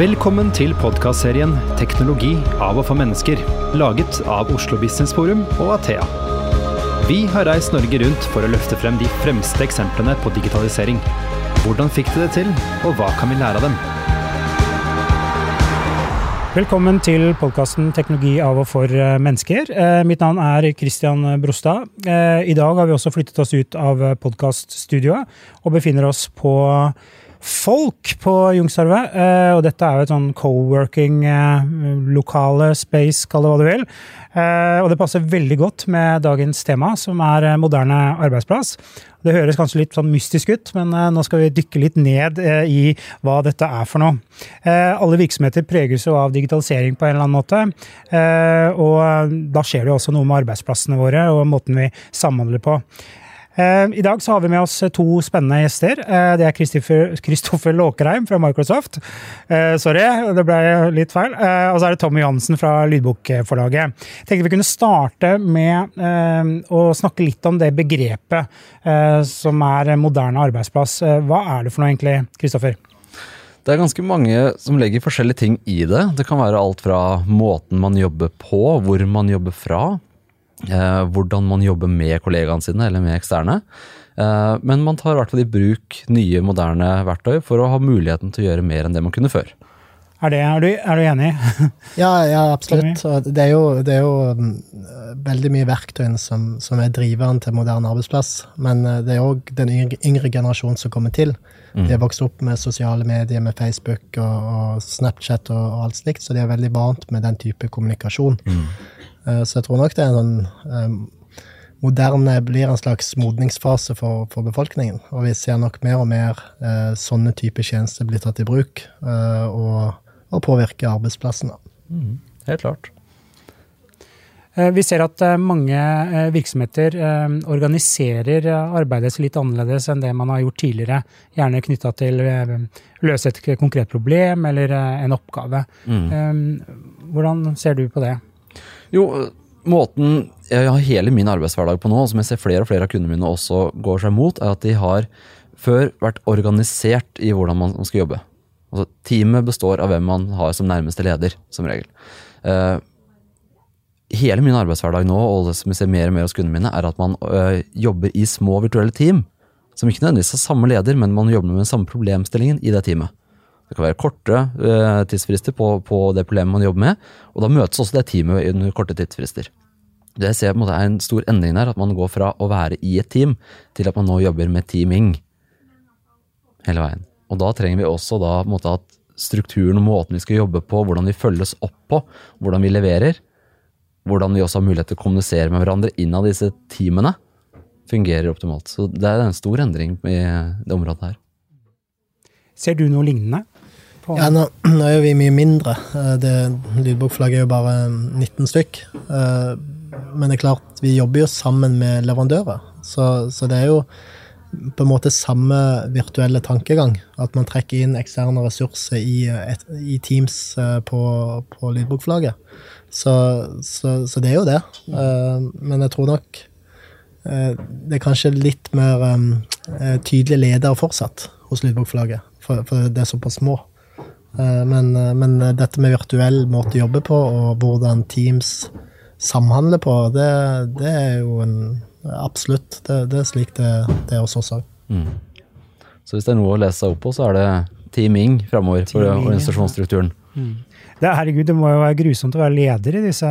Velkommen til podkastserien 'Teknologi av og for mennesker', laget av Oslo Business Forum og Athea. Vi har reist Norge rundt for å løfte frem de fremste eksemplene på digitalisering. Hvordan fikk de det til, og hva kan vi lære av dem? Velkommen til podkasten 'Teknologi av og for eh, mennesker'. Eh, mitt navn er Christian Brostad. Eh, I dag har vi også flyttet oss ut av podkaststudioet og befinner oss på Folk på Youngstorget. Og dette er jo et sånn co-working-lokale, space, kall det hva du vil. Og det passer veldig godt med dagens tema, som er moderne arbeidsplass. Det høres kanskje litt sånn mystisk ut, men nå skal vi dykke litt ned i hva dette er for noe. Alle virksomheter preges jo av digitalisering på en eller annen måte. Og da skjer det jo også noe med arbeidsplassene våre og måten vi samhandler på. I dag så har vi med oss to spennende gjester. Det er Kristoffer Låkerheim fra Microsoft. Sorry, det ble litt feil. Og så er det Tommy Johansen fra Lydbokforlaget. Jeg tenkte vi kunne starte med å snakke litt om det begrepet som er moderne arbeidsplass. Hva er det for noe egentlig, Kristoffer? Det er ganske mange som legger forskjellige ting i det. Det kan være alt fra måten man jobber på, hvor man jobber fra, eh, hvordan man jobber med kollegaene sine eller med eksterne. Eh, men man tar i hvert fall i bruk nye, moderne verktøy for å ha muligheten til å gjøre mer enn det man kunne før. Er, det, er, du, er du, enig? ja, ja, absolutt. Det er jo, det er jo um, veldig mye verktøy som, som, er driveren til moderne arbeidsplass. Men uh, det er òg den yngre, yngre generasjonen som kommer til. Mm. De har vokst opp med sosiale medier, med Facebook og, og Snapchat og, og, alt slikt, så de er veldig vant med den type kommunikasjon. Mm. Uh, så jeg tror nok det er en sånn moderne blir en slags modningsfase for, for, befolkningen. Og vi ser nok mer og mer eh, sånne typer tjenester bli tatt i bruk. eh, og og påvirke arbeidsplassene. Mm, helt klart. Eh, vi ser at eh, mange eh, virksomheter organiserer arbeidet litt annerledes enn det man har gjort tidligere. Gjerne knytta til å løse et konkret problem eller en oppgave. Mm. Hvordan ser du på det? Jo, måten jeg har hele min arbeidshverdag på nå, og som jeg ser flere og flere av kundene mine også går seg mot, er at de har før vært organisert i hvordan man skal jobbe. Altså, teamet består av hvem man har som nærmeste leder, som regel. Uh, hele min arbeidshverdag nå, og det som jeg ser mer og mer hos kundene mine, er at man uh, jobber i små virtuelle team. Som ikke nødvendigvis har samme leder, men man jobber med den samme problemstillingen i det teamet. Det kan være korte uh, tidsfrister på, på, det problemet man jobber med, og da møtes også det teamet under korte tidsfrister. Det jeg ser på en måte er en stor endring der, at man går fra å være i et team, til at man nå jobber med teaming. Hele veien. Og da trenger vi også da, måte, at strukturen og måten vi skal jobbe på, hvordan vi følges opp på, hvordan vi leverer, hvordan vi også har mulighet til å kommunisere med hverandre innad disse teamene, fungerer optimalt. Så det er en stor endring i det området her. Ser du noe lignende? Ja, nå, nå, er vi mye mindre. Eh, det, lydbokflagget er jo bare 19 stykk. Eh, men det er klart, vi jobber jo sammen med leverandører. Så, så det er jo på en måte samme virtuelle tankegang. At man trekker inn eksterne ressurser i, et, i Teams på, på lydbokflagget. Så, så, så, det er jo det. Men jeg tror nok det er kanskje litt mer tydelig leder fortsatt hos lydbokflagget, for, for det er såpass små. Men, men, dette med virtuell måte å jobbe på, og hvordan Teams samhandler på, det, det er jo en Absolutt. Det, det er slik det, det er hos oss òg. Mm. Så hvis det er noe å lese seg opp på, så er det teaming framover for organisasjonsstrukturen. Mm. Det, herregud, det må jo være grusomt å være leder i disse,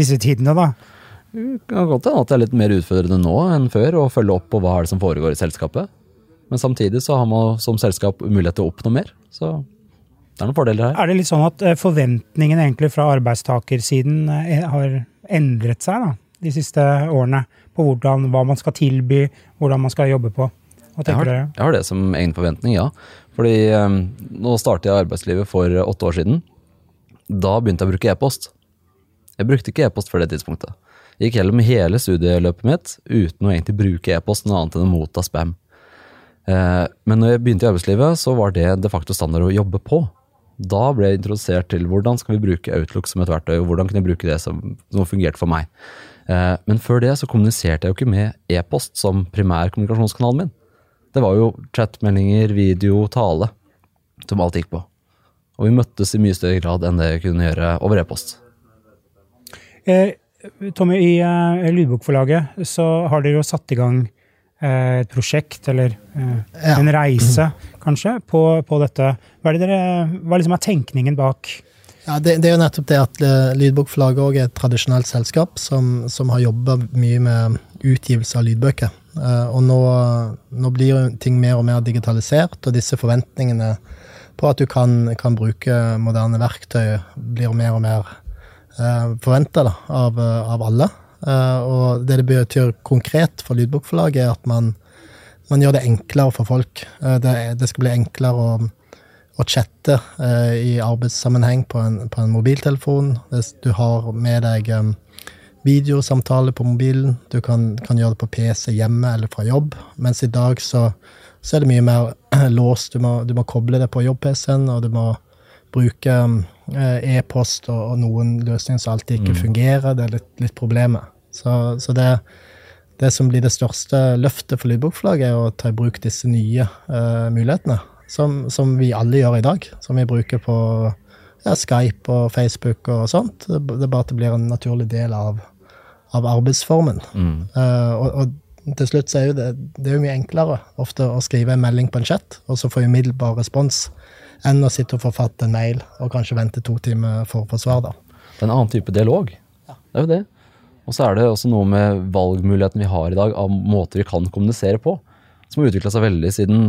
disse tidene, da. Det kan godt hende at det er litt mer utfordrende nå enn før å følge opp på hva er det som foregår i selskapet. Men samtidig så har man som selskap mulighet til å oppnå mer. Så det er noen fordeler her. Er det litt sånn at eh, forventningen egentlig fra arbeidstakersiden eh, har endret seg da, de siste årene? på hvordan, hva man skal tilby, hvordan man skal jobbe på. Jeg har, jeg har, det som egen forventning, ja. Fordi um, nå startet jeg arbeidslivet for åtte år siden. Da begynte jeg å bruke e-post. Jeg brukte ikke e-post før det tidspunktet. Jeg gikk gjennom hele studieløpet mitt uten å egentlig bruke e-post noe annet enn å motta spam. Uh, men når jeg begynte i arbeidslivet, så var det de facto standard å jobbe på. Da ble jeg introdusert til hvordan skal vi bruke Outlook som et verktøy, og hvordan kan jeg bruke det som, som fungerte for meg. Eh, men før det så kommuniserte jeg jo ikke med e-post som primær kommunikasjonskanalen min. Det var jo chatmeldinger, video, tale som alt gikk på. Og vi møttes i mye større grad enn det vi kunne gjøre over e-post. Eh, Tommy, i eh, Lydbokforlaget så har dere jo satt i gang et prosjekt, eller eh, en reise, kanskje, på, på dette. Hva er, det dere, hva liksom er tenkningen bak? Ja, det, det er jo nettopp det at eh, Lydbokforlaget er et tradisjonelt selskap som, som har jobba mye med utgivelse av lydbøker. Eh, og nå, nå blir ting mer og mer digitalisert, og disse forventningene på at du kan, kan bruke moderne verktøy, blir mer og mer forventa av, eh, av alle. Eh, og det det betyr konkret for Lydbokforlaget, er at man, man gjør det enklere for folk. Eh, det, det skal bli enklere å å chatte eh, i arbeidssammenheng på en, på en mobiltelefon. Hvis du har med deg videosamtale på mobilen, du kan, kan gjøre det på PC hjemme eller fra jobb. Mens i dag så, så er det mye mer låst. Du må, du må koble det på jobb-PC-en, og du må bruke e-post og, og noen løsninger som alltid ikke fungerer. Det er litt, litt problemet. Så, så det, det som blir det største løftet for Lydbokforlaget, er å ta i bruk disse nye uh, mulighetene. Som, som vi alle gjør i dag. Som vi bruker på ja, Skype og Facebook og sånt. Det det er bare at det blir en naturlig del av, av arbeidsformen. Eh, og, og til slutt så er jo det, det er jo mye enklere ofte å skrive en melding på en chat, og så få umiddelbar respons, enn å sitte og forfatte en mail og kanskje vente to timer for å få svar. da. Det er en annen type dialog. Ja. Det er jo det. Og så er det også noe med valgmuligheten vi har i dag av måter vi kan kommunisere på, som har utvikla seg veldig siden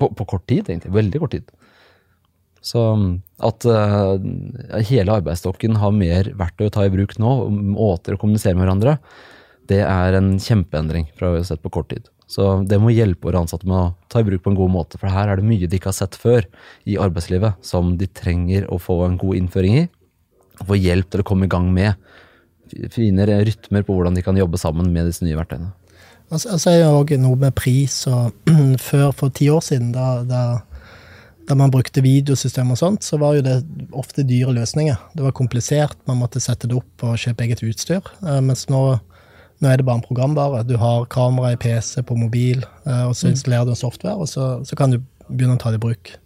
på, på kort tid, egentlig. Veldig kort tid. Så at uh, hele arbeidsstokken har mer verktøy å ta i bruk nå, måter å kommunisere med hverandre, det er en kjempeendring fra vi har sett på kort tid. Så det må hjelpe våre ansatte med å ta i bruk på en god måte, for her er det mye de ikke har sett før i arbeidslivet, som de trenger å få en god innføring i, og få hjelp til å komme i gang med. Fine rytmer på hvordan de kan jobbe sammen med disse nye verktøyene. Og så og er det også noe med pris. og Før, for ti år siden, da, da, da man brukte videosystem og sånt, så var jo det ofte dyre løsninger. Det var komplisert, man måtte sette det opp og kjøpe eget utstyr. Eh, mens nå, nå er det bare en programvare. Du har kamera i PC, på mobil, eh, og så installerer du en software, og så, så kan du begynne å ta det i bruk.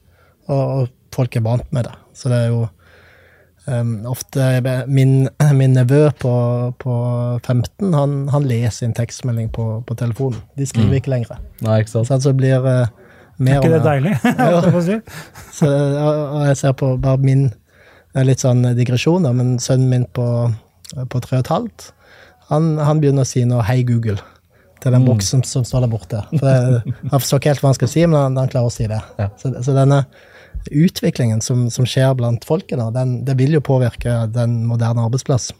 Og, og folk er vant med det. Så det er jo Um, ofte min, min nevø på, på 15 han, han leser en tekstmelding på, på telefonen. De skriver ikke lenger. Nei, ikke sant? Så altså blir uh, Er ikke det deilig? så, og og jeg ser på bare min er litt sånn digresjon, da, men sønnen min på, på tre og et halvt, han, han begynner å si noe 'hei, Google' til den boksen som står der borte. For jeg, jeg forstår ikke helt hva han skal si, men han, han klarer å si det. Ja. Så, så denne utviklingen som, som skjer blant folket, det vil jo påvirke den moderne arbeidsplass.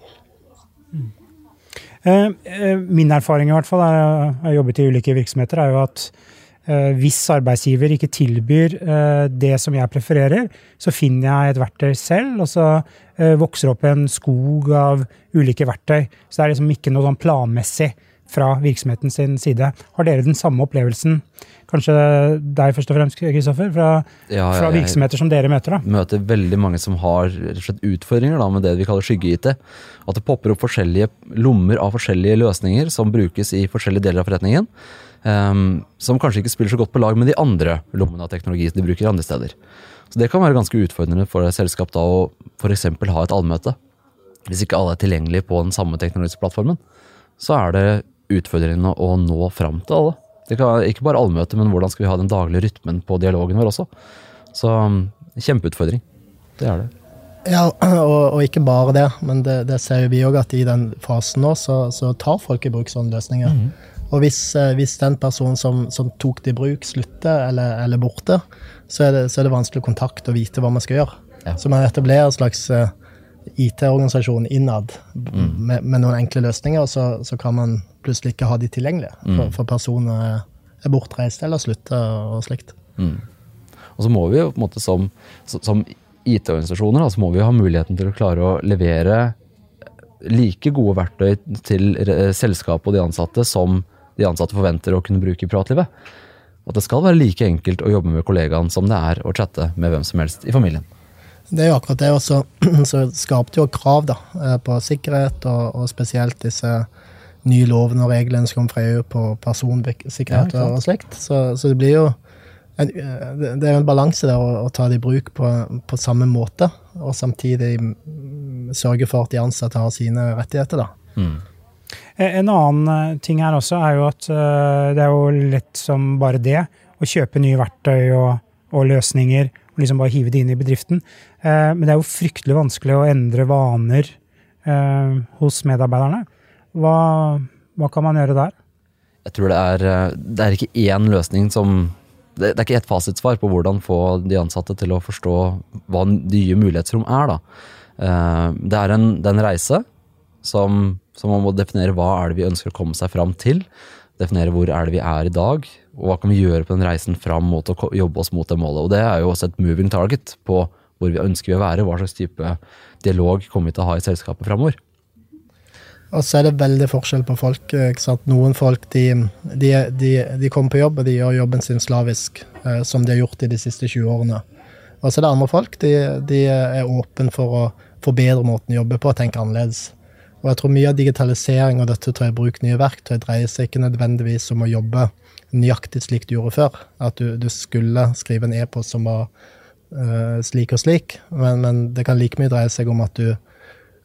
Eh, eh, Min erfaring i hvert fall, jeg har jobbet i ulike virksomheter, er jo at eh, hvis arbeidsgiver ikke tilbyr det som jeg prefererer, så finner jeg et verktøy selv, og så vokser opp en skog av ulike verktøy. Så det er liksom ikke noe sånn planmessig fra virksomheten sin side. Har dere den samme opplevelsen? Kanskje deg først og fremst, Kristoffer, fra, Ja, fra virksomheter som dere møter? da? møter veldig mange som har slett utfordringer da, med det vi kaller skygge-IT. At det popper opp forskjellige lommer av forskjellige løsninger som brukes i forskjellige deler av forretningen. Um, som kanskje ikke spiller så godt på lag med de andre lommene av teknologi som de bruker andre steder. Så Det kan være ganske utfordrende for et selskap da å f.eks. ha et allmøte. Hvis ikke alle er tilgjengelige på den samme teknologiske plattformen, så er det utfordrende å nå fram til alle. Det kan, ikke bare allmøte, men hvordan skal vi ha den daglige rytmen på dialogen vår også. Så um, kjempeutfordring. Det er det. Ja, og, og ikke bare det, men det, det ser jo vi òg at i den fasen nå, så, så tar folk i bruk sånne løsninger. Og hvis, eh, hvis den personen som, som tok det i bruk, slutter eller, eller borte, så er, det, så er det vanskelig å kontakte og vite hva man skal gjøre. Ja. Så man etablerer en slags eh, IT-organisasjon innad med, med noen enkle løsninger, og så, så kan man plutselig ikke ha de tilgjengelige, for, for personer er- bortreist eller slutter og slikt. Og så må vi jo på en måte som, som IT-organisasjoner så må vi ha muligheten til å klare å levere like gode verktøy til selskapet og de ansatte som de ansatte forventer å kunne bruke i privatlivet. At det skal være like enkelt å jobbe med kollegaen som det er å chatte med hvem som helst i familien. Det er jo akkurat det, og så, så skapte jo krav da, eh, på sikkerhet, og, og spesielt disse nye lovene og reglene som kom fra EU på personsikkerhet ja, og slikt. Så, så det blir jo en, eh, det er en balanse der å, å ta det i bruk på, på samme måte, og samtidig mm, sørge for at de ansatte har sine rettigheter. da. Mm. En annen eh, ting her også er jo at eh, det er jo lett som bare det å kjøpe nye verktøy og, og løsninger og liksom bare hive det inn i bedriften. Eh, Men det er jo fryktelig vanskelig å endre vaner eh, hos medarbeiderne. Hva, hva kan man gjøre der? Jeg tror det er, eh, det er ikke én løsning som det, er ikke ett fasitsvar på hvordan få de ansatte til å forstå hva nye mulighetsrom er. Da. Eh, Det er en, det er en reise som, som man må definere hva er det vi ønsker å komme seg fram til. Definere hvor er det vi er i dag, og hva kan vi gjøre på den reisen fram mot å jobbe oss mot det målet. Og det er jo også et moving target på hvor vi ønsker vi å være, hva slags type dialog kommer vi til å ha i selskapet framover. Og så er det veldig forskjell på folk. eh? Noen folk de, de, de, de kommer på jobb og de gjør jobben sin slavisk, eh, som de har gjort i de siste 20 årene. Og så er det andre folk de, er åpne for å forbedre måten å jobbe på og tenke annerledes. Og jeg tror mye av digitalisering og dette å ta i bruk nye verktøy dreier seg ikke nødvendigvis om å jobbe nøyaktig slik du gjorde før. At du, du skulle skrive en e-post som var uh, slik og slik, men, men det kan like mye dreie seg om at du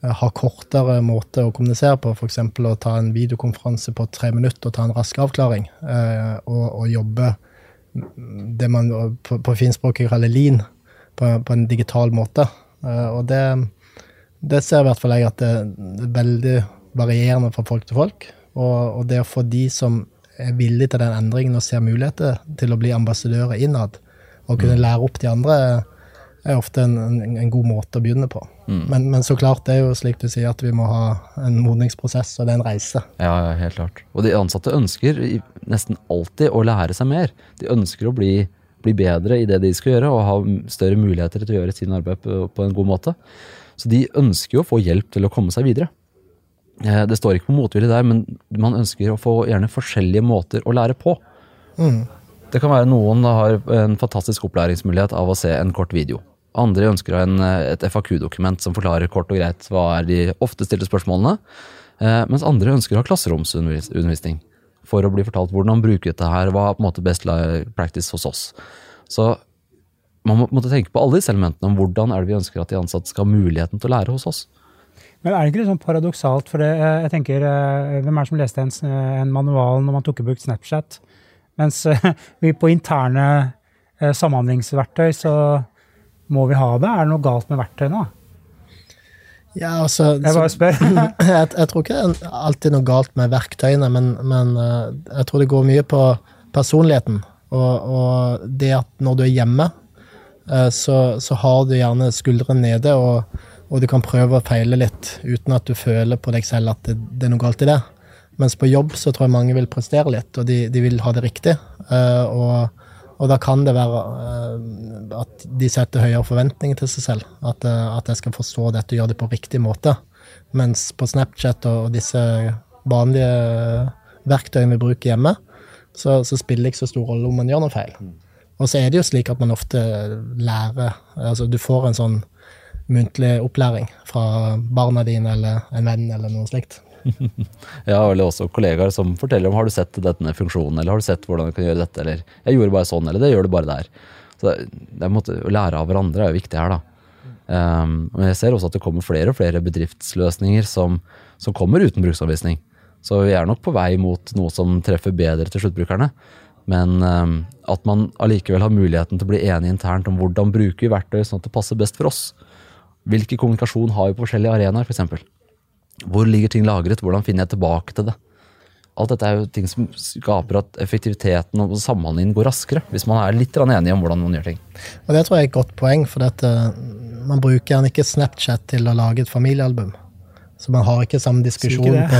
har kortere måte å kommunisere på, f.eks. å ta en videokonferanse på tre minutter og ta en rask avklaring, eh, og, og jobbe det man på, på finspråket kaller lean, på, på en digital måte. Eh, og det, det ser i hvert fall jeg at det, det er veldig varierende fra folk til folk. Og, og det å få de som er villige til den endringen og ser muligheter til å bli ambassadører innad, og kunne lære opp de andre, er ofte en, en, en god måte å begynne på. Men, men så klart, det er jo slik du sier, at vi må ha en modningsprosess, og det er en reise. Ja, ja, helt klart. Og de ansatte ønsker nesten alltid å lære seg mer. De ønsker å bli, bli bedre i det de skal gjøre, og ha større muligheter til å gjøre sin arbeid på, på en god måte. Så de ønsker jo å få hjelp til å komme seg videre. Eh, Det står ikke på motvilje der, men man ønsker å få gjerne forskjellige måter å lære på. Det kan være noen har en fantastisk opplæringsmulighet av å se en kort video. Andre ønsker en, eh, et FAQ-dokument som forklarer kort og greit hva er de ofte stilte spørsmålene. Eh, mens andre ønsker å ha klasseromsundervisning for å bli fortalt hvordan bruke dette her, hva er på en måte best practice hos oss. Så man må måtte tenke på alle disse elementene om hvordan er det vi ønsker at de ansatte skal ha muligheten til å lære hos oss. Men er det ikke litt sånn paradoksalt? For det, eh, jeg tenker, Hvem er det som leste en, en manual når man tok i bruk Snapchat? Mens vi på interne samhandlingsverktøy så må vi ha det. Er det noe galt med verktøyene? Ja, altså, Jeg bare spør. jeg, jeg tror ikke det er alltid noe galt med verktøyene, men, men eh, jeg tror det går mye på personligheten. Og, og det at når du er hjemme, eh, så, så har du gjerne skuldrene nede, og, og du kan prøve å feile litt uten at du føler på deg selv at det, det er noe galt i det. Mens på jobb så tror jeg mange vil prestere litt, og de, de vil ha det riktig. Eh, og, og da kan det være uh, at de setter høyere forventninger til seg selv. At, uh, at jeg skal forstå dette og gjøre det på riktig måte. Mens på Snapchat og disse vanlige verktøyene vi bruker hjemme, så, så spiller det ikke så stor rolle om man gjør noe feil. Og så er det jo slik at man ofte lærer Altså du får en sånn muntlig opplæring fra barna dine eller en venn eller noe slikt. Ja, eller også kollegaer som forteller om har du sett denne funksjonen, eller har du sett hvordan du kan gjøre dette, eller jeg gjorde bare sånn, eller det gjør du bare der. Så det, det måtte, Å lære av hverandre er jo viktig her, da. Um, men jeg ser også at det kommer flere og flere bedriftsløsninger som, som kommer uten bruksanvisning. Så vi er nok på vei mot noe som treffer bedre til sluttbrukerne. Men um, at man allikevel har muligheten til å bli enige internt om hvordan bruker vi verktøy sånn at det passer best for oss. Hvilken kommunikasjon har vi på forskjellige arenaer, f.eks. Hvor ligger ting lagret? Hvordan finner jeg tilbake til det? Alt dette er jo ting som skaper at effektiviteten og samhandlingen går raskere. Hvis man er litt enig om hvordan man gjør ting. Og det tror jeg er et godt poeng, for dette, man bruker gjerne ikke Snapchat til å lage et familiealbum. Så man har ikke samme diskusjon på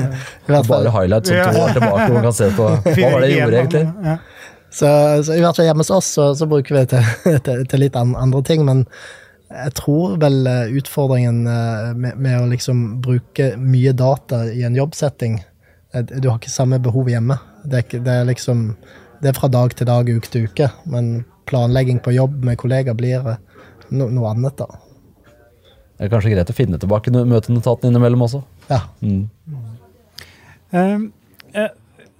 I hvert fall. Bare highlights som to år tilbake, hvor man kan se på hva var det jeg gjorde egentlig. Ja. Så, så i hvert fall hjemme hos oss så, så bruker vi det til, til, til litt andre ting, men jeg tror vel eh, utfordringen eh, med, med å liksom bruke mye data i en jobbsetting eh, Du har ikke samme behov hjemme. Det er, det er liksom Det er fra dag til dag, uke til uke, men planlegging på jobb med kollegaer blir no, noe annet, da. Det er kanskje greit å finne tilbake no- møtenotatene innimellom også. Ja. Mm. Eh,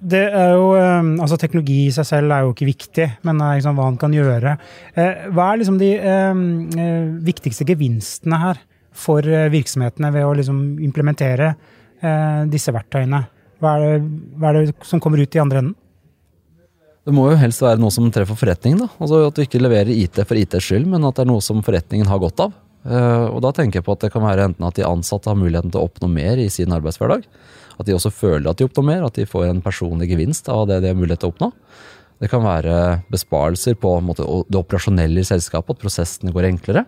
det er jo, eh, altså Teknologi i seg selv er jo ikke viktig, men eh, liksom, hva han kan gjøre. Eh, hva er liksom de eh, viktigste gevinstene her for virksomhetene ved å liksom implementere disse verktøyene? Hva er, det, hva er, det, som kommer ut i andre enden? Det må jo helst være noe som treffer forretningen. da. Altså At du ikke leverer IT for ITs skyld, men at det er noe som forretningen har godt av. Og da tenker jeg på at det kan være enten at de ansatte har muligheten til å oppnå mer i sin arbeidshverdag, at de også føler at de oppnår mer, at de får en personlig gevinst av det de har mulighet til å oppnå. Det kan være besparelser på måte, det operasjonelle i selskapet, at prosessene går enklere.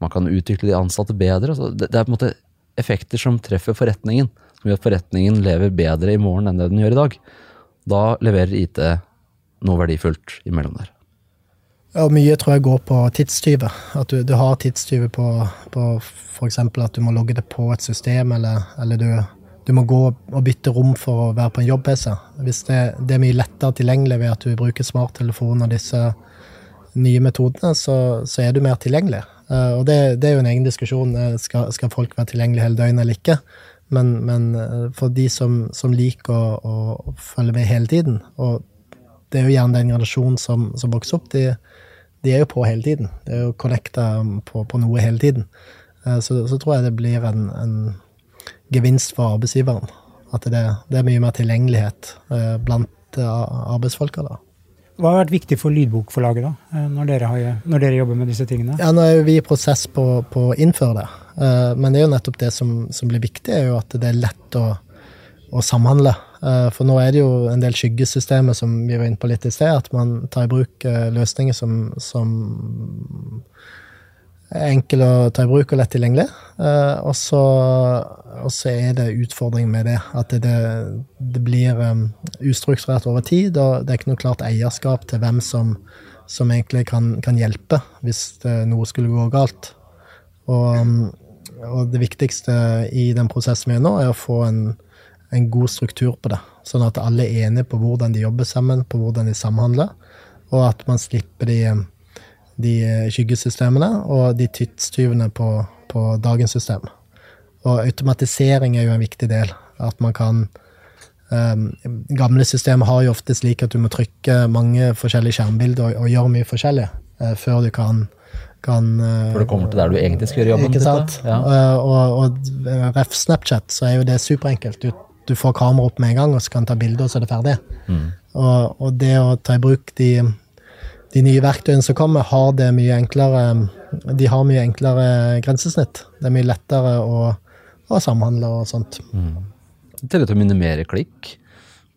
Man kan utvikle de ansatte bedre. Det, det, er på en måte effekter som treffer forretningen, som gjør at forretningen lever bedre i morgen enn det den gjør i dag. Da leverer IT noe verdifullt imellom der. Ja, mye tror jeg går på tidstyver. At du, du har tidstyver på, på f.eks. at du må logge det på et system, eller, eller du du må gå og bytte rom for å være på en jobb-PC. Hvis det, det, er mye lettere tilgjengelig ved at du bruker smarttelefon og disse nye metodene, så, så er du mer tilgjengelig. Uh, og det, det, er jo en egen diskusjon. Uh, skal, skal, folk være tilgjengelige hele døgnet eller ikke? Men, men uh, for de som, som liker å, å, følge med hele tiden, og det er jo gjerne den generasjonen som, som vokser opp, de, de, er jo på hele tiden. De er jo connecta på, på, noe hele tiden. Så, så, tror jeg det blir en, en gevinst for arbeidsgiveren. At det, det er mye mer tilgjengelighet eh, blant eh, arbeidsfolka. da. Hva har vært viktig for lydbokforlaget da, eh, når dere, har, når dere, jobber med disse tingene? Ja, Nå er vi i prosess på, på, å innføre det. Men det er jo nettopp det som, som, blir viktig, er jo at det er lett å, å, samhandle. For nå er det jo en del skyggesystemer som vi var inne på litt i sted, at man tar i bruk løsninger som, som enkel å ta i bruk og lett tilgjengelig. Uh, og, så, er det utfordring med det. At det, det blir um, ustrukturert over tid, og det er ikke noe klart eierskap til hvem som, som egentlig kan, kan, hjelpe hvis noe skulle gå galt. Og, og, det viktigste i den prosessen vi er nå, er å få en, en god struktur på det. Sånn at alle er enige på hvordan de jobber sammen, på hvordan de samhandler, og at man slipper de de skyggesystemene og de tidstyvene på, på, dagens system. Og automatisering er jo en viktig del. At man kan um, Gamle systemer har jo ofte slik at du må trykke mange forskjellige skjermbilder og, og gjøre mye forskjellig uh, før du kan, kan uh, Før du kommer til der du egentlig skal gjøre jobben? Ikke sant? Ja. Uh, og, og ref Snapchat, så er jo det superenkelt. Du, du får kamera opp med en gang, og så kan du ta bilder, og så er det ferdig. Mm. Og, og, det å ta i bruk de de nye verktøyene som kommer, har det mye enklere De har mye enklere grensesnitt. Det er mye lettere å, å samhandle og sånt. Mm. Til å minimere klikk.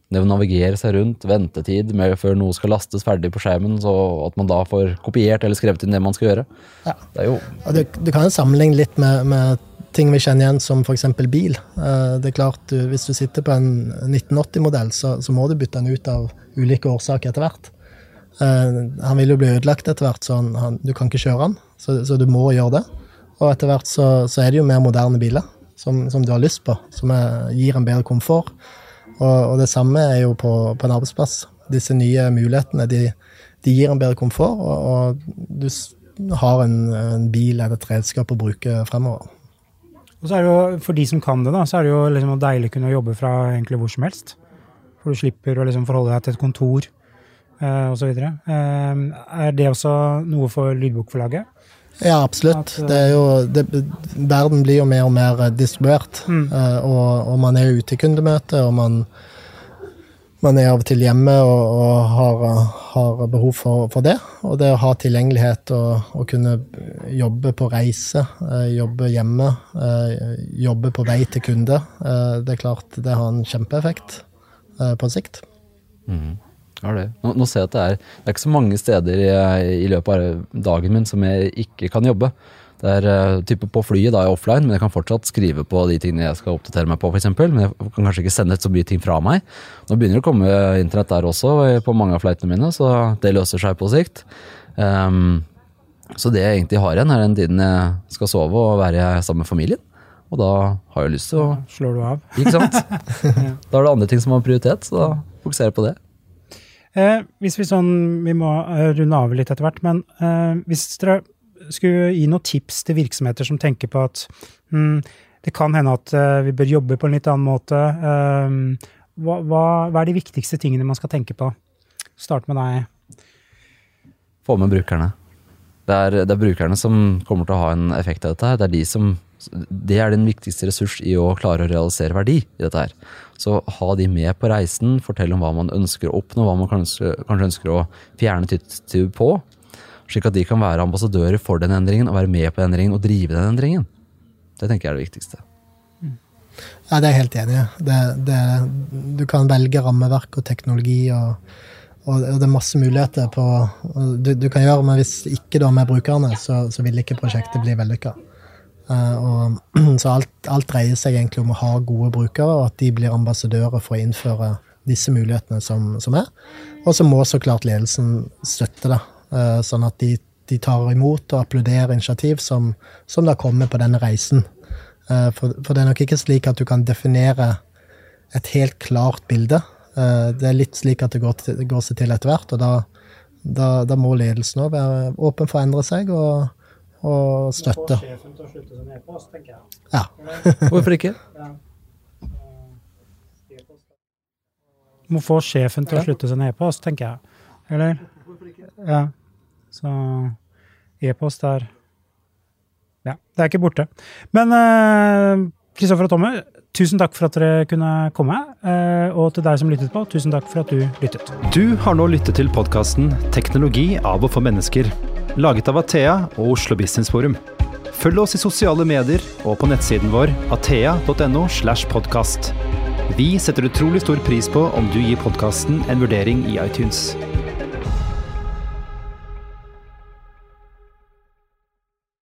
Det å navigere seg rundt, ventetid med, før noe skal lastes ferdig på skjermen, så at man da får kopiert eller skrevet inn det man skal gjøre. Ja. Det er jo du, du kan jo sammenligne litt med, med ting vi kjenner igjen, som f.eks. bil. Eh, det er klart, Hvis du sitter på en 1980-modell, så, så, må du bytte den ut av ulike årsaker etter hvert. Uh, han vil jo bli ødelagt etter hvert, så han, han, du kan ikke kjøre han. Så, så, du må gjøre det. Og etter hvert så, så er det jo mer moderne biler som, som du har lyst på, som er, gir en bedre komfort. Og, og, det samme er jo på, på en arbeidsplass. Disse nye mulighetene de, de gir en bedre komfort, og, og du har en, en, bil eller et redskap å bruke fremover. Og så er det jo, For de som kan det, da, så er det jo liksom deilig å kunne jobbe fra egentlig hvor som helst. For du slipper å liksom forholde deg til et kontor uh, osv. videre, er det også noe for lydbokforlaget? Ja, absolutt. At, uh, det er jo, det, verden blir jo mer og mer distribuert. Mm. Og, og, man er jo ute i kundemøte, og man, man er av og til hjemme og, og har, har, behov for, for, det. Og det å ha tilgjengelighet og, og kunne jobbe på reise, jobbe hjemme, jobbe på vei til kunde, det er klart det har en kjempeeffekt på sikt. Mm. Ja, det. Nå, nå, ser jeg at det er, det er ikke så mange steder i, i, løpet av dagen min som jeg ikke kan jobbe. Det er uh, type På flyet da er jeg offline, men jeg kan fortsatt skrive på de tingene jeg skal oppdatere meg på. For eksempel, men jeg kan kanskje ikke sende ut så mye ting fra meg. Nå begynner det å komme internett der også på mange av flightene mine, så det løser seg på sikt. Um, så det jeg egentlig har igjen, er den tiden jeg skal sove og være sammen med familien. Og da har jeg lyst til å Slår du av? Ikke sant? Da er det andre ting som har prioritet, så da fokuserer jeg på det. Eh, hvis vi sånn, vi må eh, runde av litt etter hvert, men eh, hvis dere skulle gi noen tips til virksomheter som tenker på at mm, det kan hende at uh, vi bør jobbe på en litt annen måte, Um, hva, hva, hva er de viktigste tingene man skal tenke på? Start med deg. Få med brukerne. Det er, det er brukerne som kommer til å ha en effekt av dette. Det er de som det er den viktigste ressurs i å klare å realisere verdi i dette her. Så ha de med på reisen, fortell om hva man ønsker å oppnå, hva man kanskje, kanskje ønsker å fjerne tidstyv på, slik at de kan være ambassadører for den endringen og være med på endringen og drive den endringen. Det tenker jeg er det viktigste. Ja, det er jeg helt enig i. Du kan velge rammeverk og teknologi, og, og, det er masse muligheter på du, du kan gjøre, men hvis ikke du har med brukerne, så, så vil ikke prosjektet bli vellykka. Uh, og, så alt, alt, dreier seg egentlig om å ha gode brukere, og at de blir ambassadører for å innføre disse mulighetene som, som er. Og så må så klart ledelsen støtte det, uh, sånn at de, de, tar imot og applauderer initiativ som, som da kommer på denne reisen. Uh, for, for, det er nok ikke slik at du kan definere et helt klart bilde. det er litt slik at det går, til, går seg til etter hvert, og da, da, da må ledelsen òg være åpen for å endre seg. og og støtte. Får sjefen til å slutte som e-post, tenker jeg. Ja. Hvorfor ikke? Må få sjefen til å slutte seg ned på oss, tenker jeg. Eller? Ja. Så e-post er Ja, det er ikke borte. Men Kristoffer uh, og Tomme, tusen takk for at dere kunne komme. Uh, og til deg som lyttet på, tusen takk for at du lyttet. Du har nå lyttet til podkasten 'Teknologi av og for mennesker' laget av Athea og Oslo Business Forum. Følg oss i sosiale medier og på nettsiden vår athea.no. slash. Vi setter utrolig stor pris på om du gir podkasten en vurdering i iTunes.